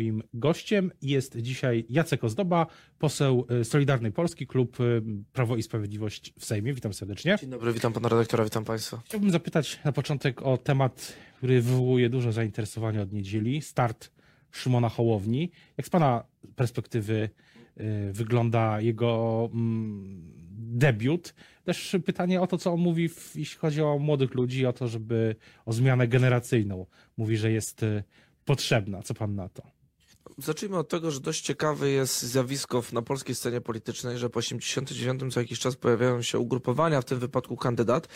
moim gościem jest dzisiaj Jacek Ozdoba, poseł y, Solidarnej Polski, klub y, Prawo i Sprawiedliwość w Sejmie. Witam serdecznie. Dzień dobry, witam pana redaktora, witam państwa. Chciałbym zapytać na początek o temat, który wywołuje duże zainteresowanie od niedzieli. Start Szymona Hołowni. Jak z pana perspektywy y, wygląda jego mm, debiut? Też pytanie o to, co on mówi, jeśli chodzi o młodych ludzi, o to, żeby o zmianę generacyjną. Mówi, że jest potrzebna. Co pan na to? Zacznijmy od tego, że dość ciekawe jest zjawisko na polskiej scenie politycznej, że po 89 co jakiś czas pojawiają się ugrupowania, w tym wypadku kandydat,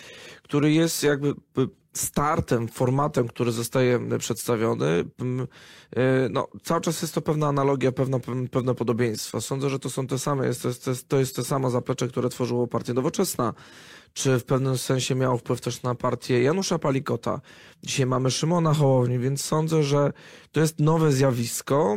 który jest jakby startem, formatem, który zostaje przedstawiony. No, cały czas jest to pewna analogia, pewne, pewne podobieństwo. Sądzę, że to są te same, jest, to, jest, to jest samo zaplecze, które tworzyło partię nowoczesna czy w pewnym sensie miał wpływ też na partię Janusza Palikota. Dzisiaj mamy Szymona Hołowni, więc sądzę, że to jest nowe zjawisko,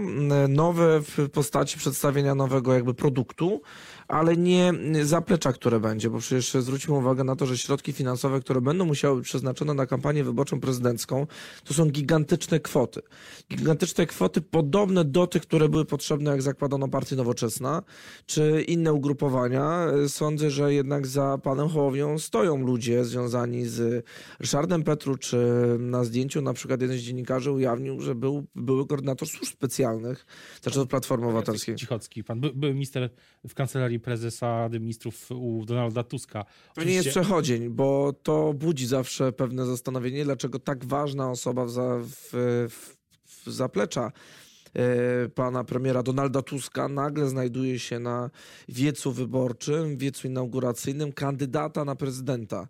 nowe w postaci przedstawienia nowego jakby produktu, ale nie zaplecza, które będzie, bo przecież zwróćmy uwagę na to, że środki finansowe, które będą musiały być przeznaczone na kampanię wyborczą prezydencką, to są gigantyczne kwoty. Gigantyczne kwoty podobne do tych, które były potrzebne, jak zakładano Partię Nowoczesna, czy inne ugrupowania. Sądzę, że jednak za panem Hołownią stoją ludzie związani z Ryszardem Petru, czy na zdjęciu na przykład jeden z dziennikarzy ujawnił, że był były koordynator służb specjalnych, znaczy od Platformy Obywatelskiej. Cichocki, pan by, był minister w kancelarii prezesa Rady Ministrów u Donalda Tuska. Oczywiście... To nie jest przechodzień, bo to budzi zawsze pewne zastanowienie, dlaczego tak ważna osoba w, w, w, zaplecza pana premiera Donalda Tuska nagle znajduje się na wiecu wyborczym, wiecu inauguracyjnym kandydata na prezydenta.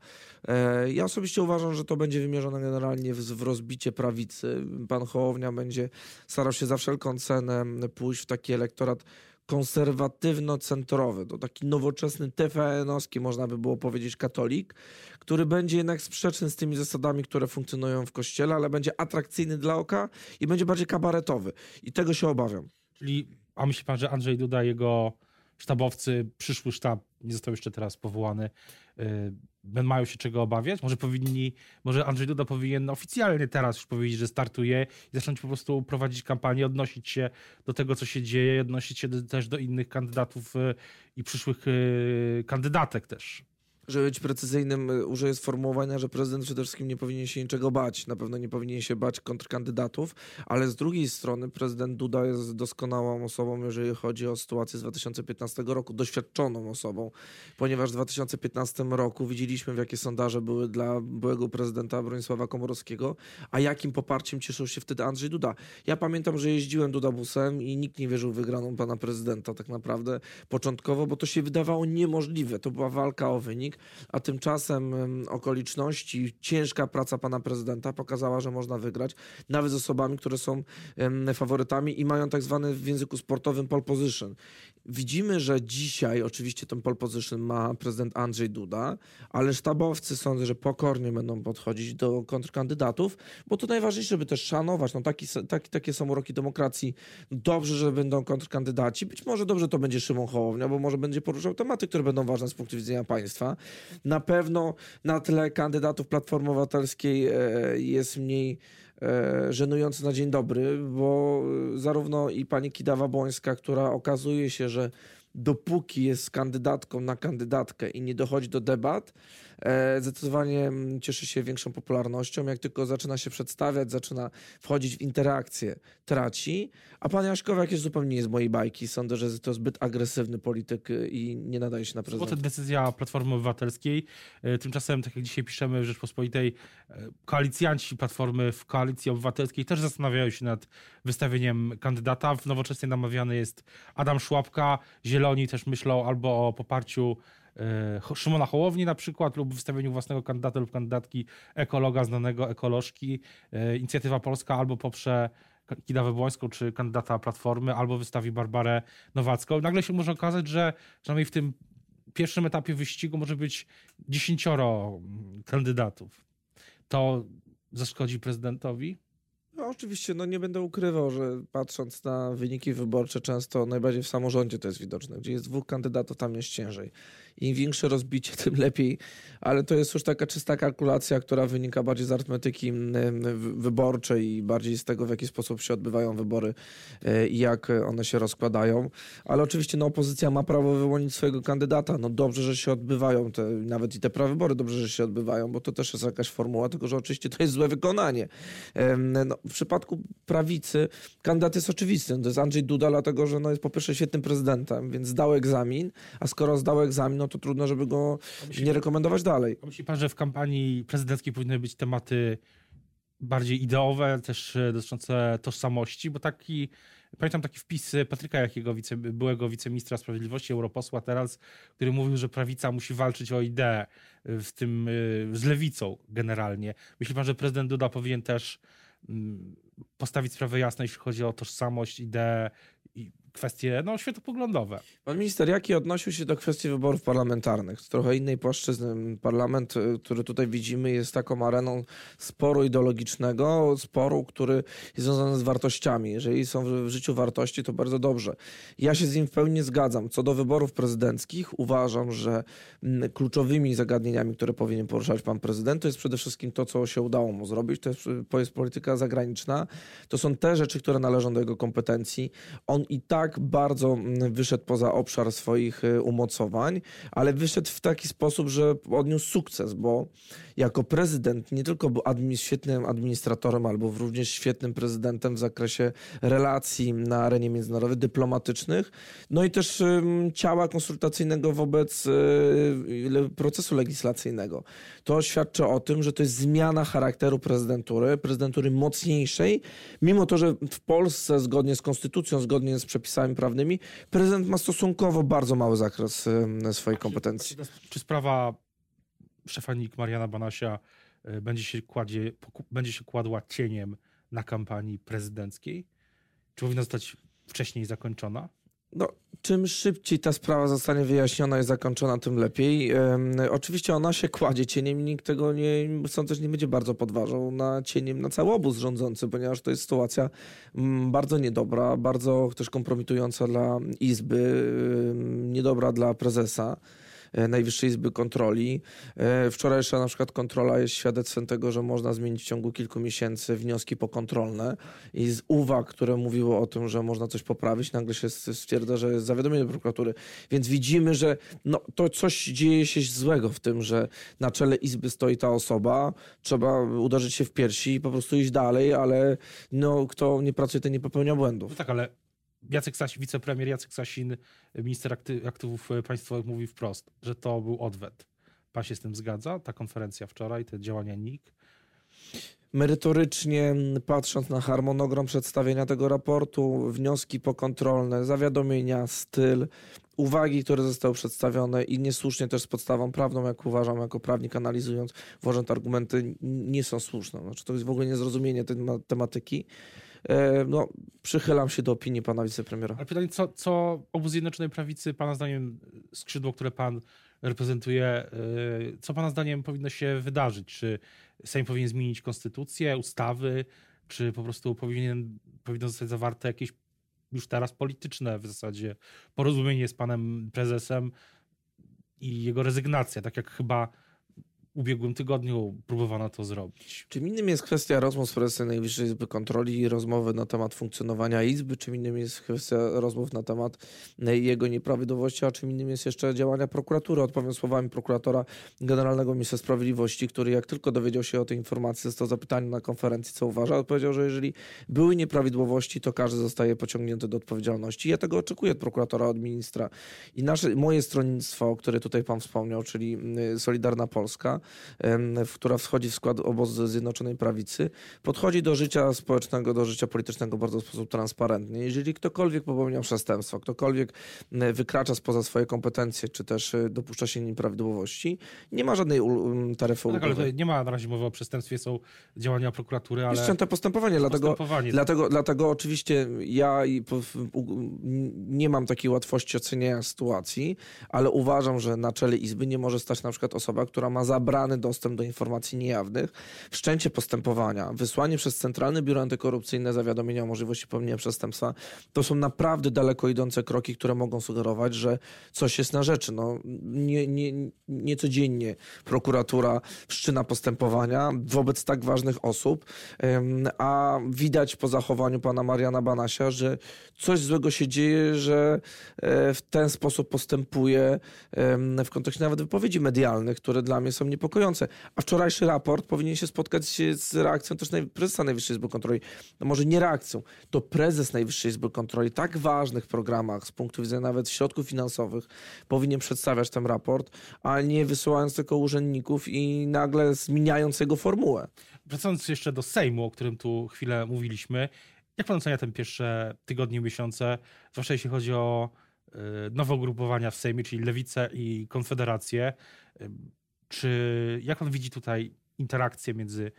E, ja osobiście uważam, że to będzie wymierzone generalnie w rozbicie prawicy. Pan Hołownia będzie starał się za wszelką cenę pójść w taki elektorat konserwatywno-centrowy, to taki nowoczesny TVN-owski, można by było powiedzieć, katolik, który będzie jednak sprzeczny z tymi zasadami, które funkcjonują w kościele, ale będzie atrakcyjny dla oka i będzie bardziej kabaretowy. I tego się obawiam. Czyli, a myśli pan, że Andrzej Duda, jego sztabowcy, przyszły sztab, nie został jeszcze teraz powołany, yy, mają się czego obawiać? Może powinni, może Andrzej Duda powinien oficjalnie teraz już powiedzieć, że startuje i zacząć po prostu prowadzić kampanię, odnosić się do tego, co się dzieje, odnosić się do, też do innych kandydatów yy, i przyszłych yy, kandydatek też żeby być precyzyjnym, y, użyję sformułowania, że prezydent przede wszystkim nie powinien się niczego bać. Na pewno nie powinien się bać kontrkandydatów, ale z drugiej strony prezydent Duda jest doskonałą osobą, jeżeli chodzi o sytuację z 2015 roku, doświadczoną osobą, ponieważ w 2015 roku widzieliśmy, jakie sondaże były dla byłego prezydenta Bronisława Komorowskiego, a jakim poparciem cieszył się wtedy Andrzej Duda. Ja pamiętam, że jeździłem Duda busem i nikt nie wierzył w wygraną pana prezydenta tak naprawdę początkowo, bo to się wydawało niemożliwe. To była walka o wynik a tymczasem okoliczności, ciężka praca pana prezydenta pokazała, że można wygrać, nawet z osobami, które są faworytami i mają tak zwany w języku sportowym pole position. Widzimy, że dzisiaj oczywiście ten pole position ma prezydent Andrzej Duda, ale sztabowcy sądzę, że pokornie będą podchodzić do kontrkandydatów, bo to najważniejsze, żeby też szanować. No taki, taki, takie są uroki demokracji. Dobrze, że będą kontrkandydaci. Być może dobrze to będzie Szymon Hołownia, bo może będzie poruszał tematy, które będą ważne z punktu widzenia państwa. Na pewno na tle kandydatów Platformy Obywatelskiej e, jest mniej żenujący na dzień dobry, bo zarówno i pani Kidawa-Błońska, która okazuje się, że dopóki jest kandydatką na kandydatkę i nie dochodzi do debat, e, zdecydowanie cieszy się większą popularnością. Jak tylko zaczyna się przedstawiać, zaczyna wchodzić w interakcję, traci. A pan Jaśkowiak jest zupełnie nie z mojej bajki. Sądzę, że to zbyt agresywny polityk i nie nadaje się na prezydenta. To decyzja Platformy Obywatelskiej. E, tymczasem, tak jak dzisiaj piszemy w Rzeczpospolitej, e, koalicjanci Platformy w Koalicji Obywatelskiej też zastanawiają się nad wystawieniem kandydata. W nowoczesnej namawiany jest Adam Szłapka, Zielony oni też myślą albo o poparciu e, Szymona Hołowni na przykład lub wystawieniu własnego kandydata lub kandydatki ekologa, znanego ekolożki. E, Inicjatywa Polska albo poprze Kidawę Błońską czy kandydata Platformy, albo wystawi Barbarę Nowacką. Nagle się może okazać, że przynajmniej w tym pierwszym etapie wyścigu może być dziesięcioro kandydatów. To zaszkodzi prezydentowi? Oczywiście, no nie będę ukrywał, że patrząc na wyniki wyborcze, często najbardziej w samorządzie to jest widoczne. Gdzie jest dwóch kandydatów, tam jest ciężej. Im większe rozbicie, tym lepiej, ale to jest już taka czysta kalkulacja, która wynika bardziej z arytmetyki wyborczej i bardziej z tego, w jaki sposób się odbywają wybory e, i jak one się rozkładają. Ale oczywiście no, opozycja ma prawo wyłonić swojego kandydata. No dobrze, że się odbywają te, nawet i te prawybory, dobrze, że się odbywają, bo to też jest jakaś formuła, tylko że oczywiście to jest złe wykonanie. No, przypadku prawicy kandydat jest oczywisty. To jest Andrzej Duda, dlatego że no, jest po pierwsze świetnym prezydentem, więc zdał egzamin, a skoro zdał egzamin, no to trudno, żeby go myśli, nie rekomendować dalej. Myśli pan, że w kampanii prezydenckiej powinny być tematy bardziej ideowe, też e, dotyczące tożsamości, bo taki, pamiętam taki wpis Patryka Jakiego, wice, byłego wiceministra sprawiedliwości, europosła teraz, który mówił, że prawica musi walczyć o ideę w tym, e, z lewicą generalnie. Myśli pan, że prezydent Duda powinien też postawić sprawę jasno, jeśli chodzi o tożsamość, ideę i kwestie no, światopoglądowe. Pan minister Jaki odnosił się do kwestii wyborów parlamentarnych. Z trochę innej płaszczyzny. Parlament, y, który tutaj widzimy, jest taką areną sporu ideologicznego, sporu, który jest związany z wartościami. Jeżeli są w życiu wartości, to bardzo dobrze. Ja się z nim w pełni zgadzam. Co do wyborów prezydenckich, uważam, że mm, kluczowymi zagadnieniami, które powinien poruszać pan prezydent, to jest przede wszystkim to, co się udało mu zrobić. To jest, to jest polityka zagraniczna. To są te rzeczy, które należą do jego kompetencji. On i tak tak bardzo mm, wyszedł poza obszar swoich y, umocowań, ale wyszedł w taki sposób, że odniósł sukces, bo jako prezydent nie tylko był świetnym administratorem, albo również świetnym prezydentem w zakresie relacji na arenie międzynarodowej, dyplomatycznych, no i też ciała konsultacyjnego wobec y, procesu legislacyjnego. To świadczy o tym, że to jest zmiana charakteru prezydentury, prezydentury mocniejszej, mimo to, że w Polsce zgodnie z konstytucją, zgodnie z przepisami prawnymi, prezydent ma stosunkowo bardzo mały zakres swojej kompetencji. Czy sprawa szefanik Mariana Banasia e, będzie się, kładzie, będzie się kładła cieniem na kampanii prezydenckiej? Czy powinna zostać wcześniej zakończona? No, czym szybciej ta sprawa zostanie wyjaśniona i zakończona, tym lepiej. oczywiście ona się kładzie cieniem nikt tego nie, sądzę, że nie będzie bardzo podważał na cieniem na cały obóz rządzący, ponieważ to jest sytuacja mm, bardzo niedobra, bardzo też kompromitująca dla Izby, niedobra dla prezesa. E, Najwyższej Izby Kontroli. E, wczorajsza na przykład kontrola jest świadectwem tego, że można zmienić w ciągu kilku miesięcy wnioski pokontrolne i z uwag, które mówiły o tym, że można coś poprawić, nagle się stwierdza, że jest zawiadomienie do prokuratury. Więc widzimy, że no, to coś dzieje się złego w tym, że na czele Izby stoi ta osoba, trzeba uderzyć się w piersi i po prostu iść dalej, ale no, kto nie pracuje, ten nie popełnia błędów. No tak, ale Jacek Sasin, wicepremier Jacek Sasin, minister aktywów państwowych mówi wprost, że to był odwet. Pan się z tym zgadza? Ta konferencja wczoraj, te działania NIK? Merytorycznie patrząc na harmonogram przedstawienia tego raportu, wnioski pokontrolne, zawiadomienia, styl, uwagi, które zostały przedstawione i niesłusznie też z podstawą prawną, jak uważam, jako prawnik analizując, uważam, te argumenty nie są słuszne. Znaczy, to jest w ogóle niezrozumienie tej tematyki. E, no, przychylam się do opinii pana wicepremiera. Ale pytanie, co, co obóz Zjednoczonej Prawicy, pana zdaniem, skrzydło, które pan reprezentuje, e, co pana zdaniem powinno się wydarzyć? Czy Sejm powinien zmienić konstytucję, ustawy, czy po prostu powinien, powinno zostać zawarte jakieś już teraz polityczne w zasadzie porozumienie z panem prezesem i jego rezygnacja, tak jak chyba ubiegłym tygodniu próbowano to zrobić. Czym innym jest kwestia rozmów z prezesem Najwyższej Izby Kontroli i rozmowy na temat funkcjonowania Izby, czym innym jest kwestia rozmów na temat jego nieprawidłowości, a czym innym jest jeszcze działania prokuratury. Odpowiem słowami prokuratora generalnego ministra sprawiedliwości, który jak tylko dowiedział się o tej informacji, został zapytany na konferencji, co uważa, odpowiedział, że jeżeli były nieprawidłowości, to każdy zostaje pociągnięty do odpowiedzialności. Ja tego oczekuję od prokuratora, od ministra. I nasze, moje stronnictwo, o które tutaj pan wspomniał, czyli Solidarna Polska, która wchodzi w skład obozu Zjednoczonej Prawicy, podchodzi do życia społecznego, do życia politycznego bardzo w sposób transparentny. Jeżeli ktokolwiek popełnia przestępstwo, ktokolwiek wykracza spoza swoje kompetencje, czy też e, dopuszcza się nieprawidłowości, nie ma żadnej taryfy tak, ale nie ma na razie mowy o przestępstwie, są działania prokuratury, ale... Jest wszczęte postępowanie, dlatego, postępowanie. Dlatego, dlatego oczywiście ja nie mam takiej łatwości oceniania sytuacji, ale uważam, że na czele Izby nie może stać na przykład osoba, która ma zabrać dostęp do informacji niejawnych, wszczęcie postępowania, wysłanie przez Centralne Biuro Antykorupcyjne zawiadomienia o możliwości popełnienia przestępstwa, to są naprawdę daleko idące kroki, które mogą sugerować, że coś jest na rzeczy. No, nie, nie, nie codziennie prokuratura wszczyna postępowania wobec tak ważnych osób, a widać po zachowaniu pana Mariana Banasia, że coś złego się dzieje, że e, w ten sposób postępuje w kontekście nawet wypowiedzi medialnych, które dla mnie są niepokojące. A wczorajszy raport powinien się spotkać się z reakcją też prezesa Najwyższej Izby Kontroli. No może nie reakcją, to prezes Najwyższej Izby Kontroli tak ważnych programach z punktu widzenia nawet środków finansowych powinien przedstawiać ten raport, a nie wysyłając tylko urzędników i nagle zmieniając jego formułę. Wracając jeszcze do Sejmu, o którym tu chwilę mówiliśmy, jak pan ocenia te pierwsze tygodnie, miesiące, zwłaszcza jeśli chodzi o y, nowe ugrupowania w Sejmie, czyli Lewicę i Konfederację? Czy jak pan widzi tutaj interakcję między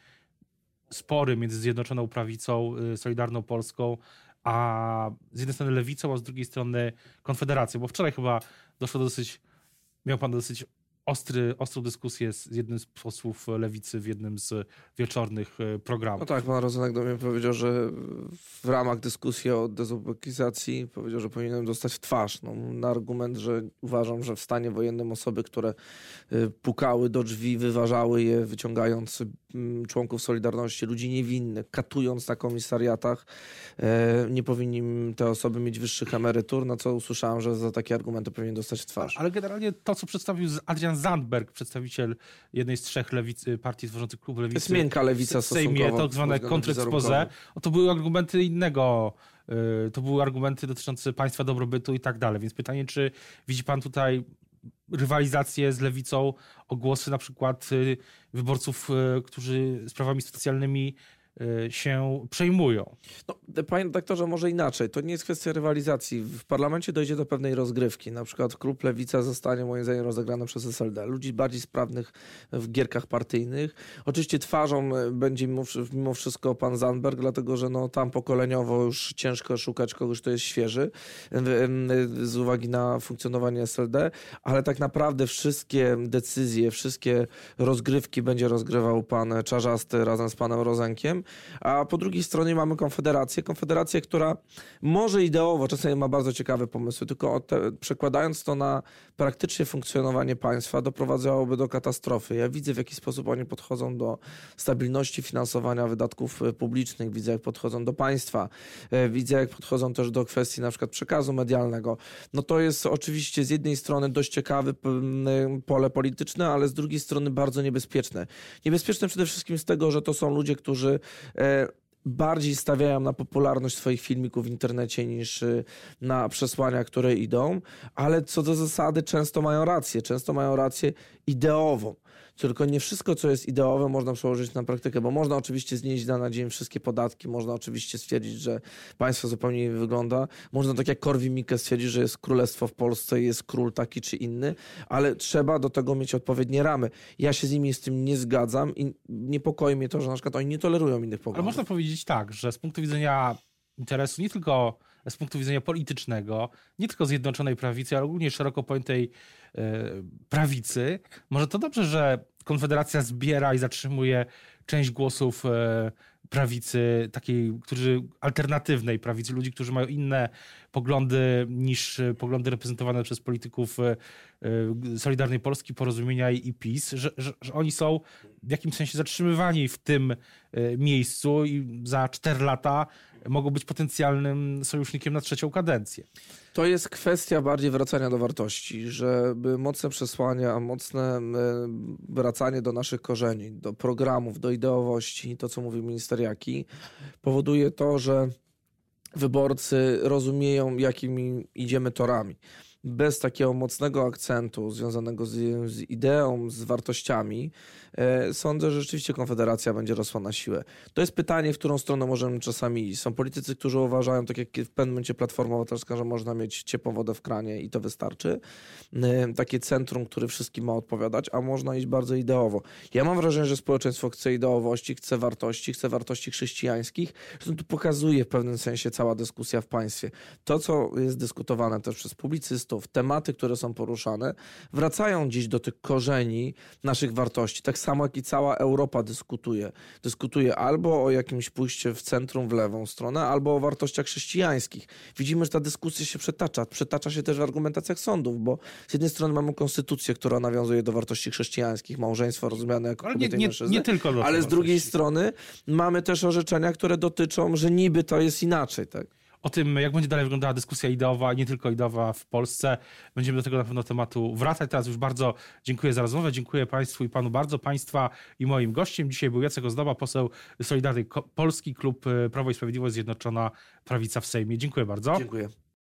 spory między Zjednoczoną Prawicą, y, Solidarną Polską, a z jednej strony Lewicą, a z drugiej strony Konfederacją? Bo wczoraj chyba doszło do dosyć, miał pan dosyć ostry, ostrą dyskusję z jednym z posłów lewicy w jednym z wieczornych e, programów. No tak, pan Rozenek do mnie powiedział, że w ramach dyskusji o dezubekizacji powiedział, że powinienem dostać w twarz. No, na argument, że uważam, że w stanie wojennym osoby, które e, pukały do drzwi, wyważały je, wyciągając członków Solidarności, ludzi niewinnych, katując na komisariatach, e, nie powinni te osoby mieć wyższych emerytur, na co usłyszałem, że za takie argumenty powinien dostać w twarz. Ale generalnie to, co przedstawił Adrian Zandberg, przedstawiciel jednej z trzech lewicy, partii tworzących klub lewicy. To jest miękka lewica w Sejmie, tak zwane kontrexpose. To były argumenty innego, y, to były argumenty dotyczące państwa dobrobytu i tak dalej. Więc pytanie, czy widzi pan tutaj rywalizację z lewicą o głosy na przykład y, wyborców, y, którzy sprawami socjalnymi się przejmują. No, panie doktorze, może inaczej. To nie jest kwestia rywalizacji. W parlamencie dojdzie do pewnej rozgrywki. Na przykład klub Lewica zostanie moim zdaniem rozegrany przez SLD. Ludzi bardziej sprawnych w gierkach partyjnych. Oczywiście twarzą e, będzie mimo wszystko pan Zandberg, dlatego że no, tam pokoleniowo już ciężko szukać kogoś, kto jest świeży z uwagi na funkcjonowanie SLD, ale tak naprawdę wszystkie decyzje, wszystkie rozgrywki będzie rozgrywał pan Czarzasty razem z panem Rozenkiem a po drugiej stronie mamy Konfederację. Konfederację, która może ideowo czasami ma bardzo ciekawe pomysły, tylko te, przekładając to na praktycznie funkcjonowanie państwa, doprowadzałoby do katastrofy. Ja widzę, w jaki sposób oni podchodzą do stabilności finansowania wydatków e, publicznych, widzę, jak podchodzą do państwa, e, widzę, jak podchodzą też do kwestii na przykład przekazu medialnego. No to jest oczywiście z jednej strony dość ciekawe pole polityczne, ale z drugiej strony bardzo niebezpieczne. Niebezpieczne przede wszystkim z tego, że to są ludzie, którzy E, bardziej stawiają na popularność swoich filmików w internecie niż e, na przesłania, które idą, ale co do zasady często mają rację. Często mają rację ideową. Tylko nie wszystko, co jest ideowe, można przełożyć na praktykę, bo można oczywiście znieść na, na dzień wszystkie podatki, można oczywiście stwierdzić, że państwo zupełnie nie wygląda. Można tak jak Korwin-Mikke stwierdzić, że jest królestwo w Polsce i jest król taki czy inny, ale trzeba do tego mieć odpowiednie ramy. Ja się z nimi z tym nie zgadzam i niepokoi mnie to, że na przykład oni nie tolerują innych poglądów. Ale można powiedzieć tak, że z punktu widzenia interesu nie tylko z punktu widzenia politycznego, nie tylko Zjednoczonej Prawicy, ale ogólnie szeroko pojętej e, prawicy. Może to dobrze, że Konfederacja zbiera i zatrzymuje część głosów e, prawicy, takiej, którzy alternatywnej prawicy, ludzi, którzy mają inne poglądy niż poglądy reprezentowane przez polityków e, Solidarnej Polski, Porozumienia i PiS, że, że, że, oni są w jakimś sensie zatrzymywani w tym miejscu i za cztery lata mogą być potencjalnym sojusznikiem na trzecią kadencję. To jest kwestia bardziej wracania do wartości, żeby mocne przesłania, mocne e, wracanie do naszych korzeni, do programów, do ideowości, to co mówił minister Jaki, powoduje to, że wyborcy rozumieją, jakimi idziemy torami bez takiego mocnego akcentu związanego z, z ideą, z wartościami, e, sądzę, że rzeczywiście Konfederacja będzie rosła na siłę. To jest pytanie, w którą stronę możemy czasami iść. Są politycy, którzy uważają, tak jak w pewnym momencie Platforma Obywatelska, że można mieć ciepłą wodę w kranie i to wystarczy. E, takie centrum, które wszystkim ma odpowiadać, a można iść bardzo ideowo. Ja mam wrażenie, że społeczeństwo chce ideowości, chce wartości, chce wartości chrześcijańskich. Zresztą tu pokazuje w pewnym sensie cała dyskusja w państwie. To, co jest dyskutowane też przez publicystów, artystów, tematy, które są poruszane, wracają dziś do tych korzeni naszych wartości. Tak samo jak i cała Europa dyskutuje. Dyskutuje albo o jakimś pójście w centrum, w lewą stronę, albo o wartościach chrześcijańskich. Widzimy, że ta dyskusja się przetacza. Przetacza się też w argumentacjach sądów, bo z jednej strony mamy konstytucję, która nawiązuje do wartości chrześcijańskich, małżeństwo rozumiane jako Ale nie, kobiety i nie, mężczyzny. nie tylko Ale z drugiej strony mamy też orzeczenia, które dotyczą, że niby to jest inaczej. Tak? O tym, jak będzie dalej wyglądała dyskusja ideowa, nie tylko ideowa w Polsce. Będziemy do tego na pewno tematu wracać. Teraz już bardzo dziękuję za rozmowę. Dziękuję Państwu i Panu bardzo. Państwa i moim gościem dzisiaj był Jacek Ozdoba, poseł Solidarny Ko- Polski Klub e, Prawo i Sprawiedliwość Zjednoczona Prawica w Sejmie. Dziękuję bardzo. Dziękuję.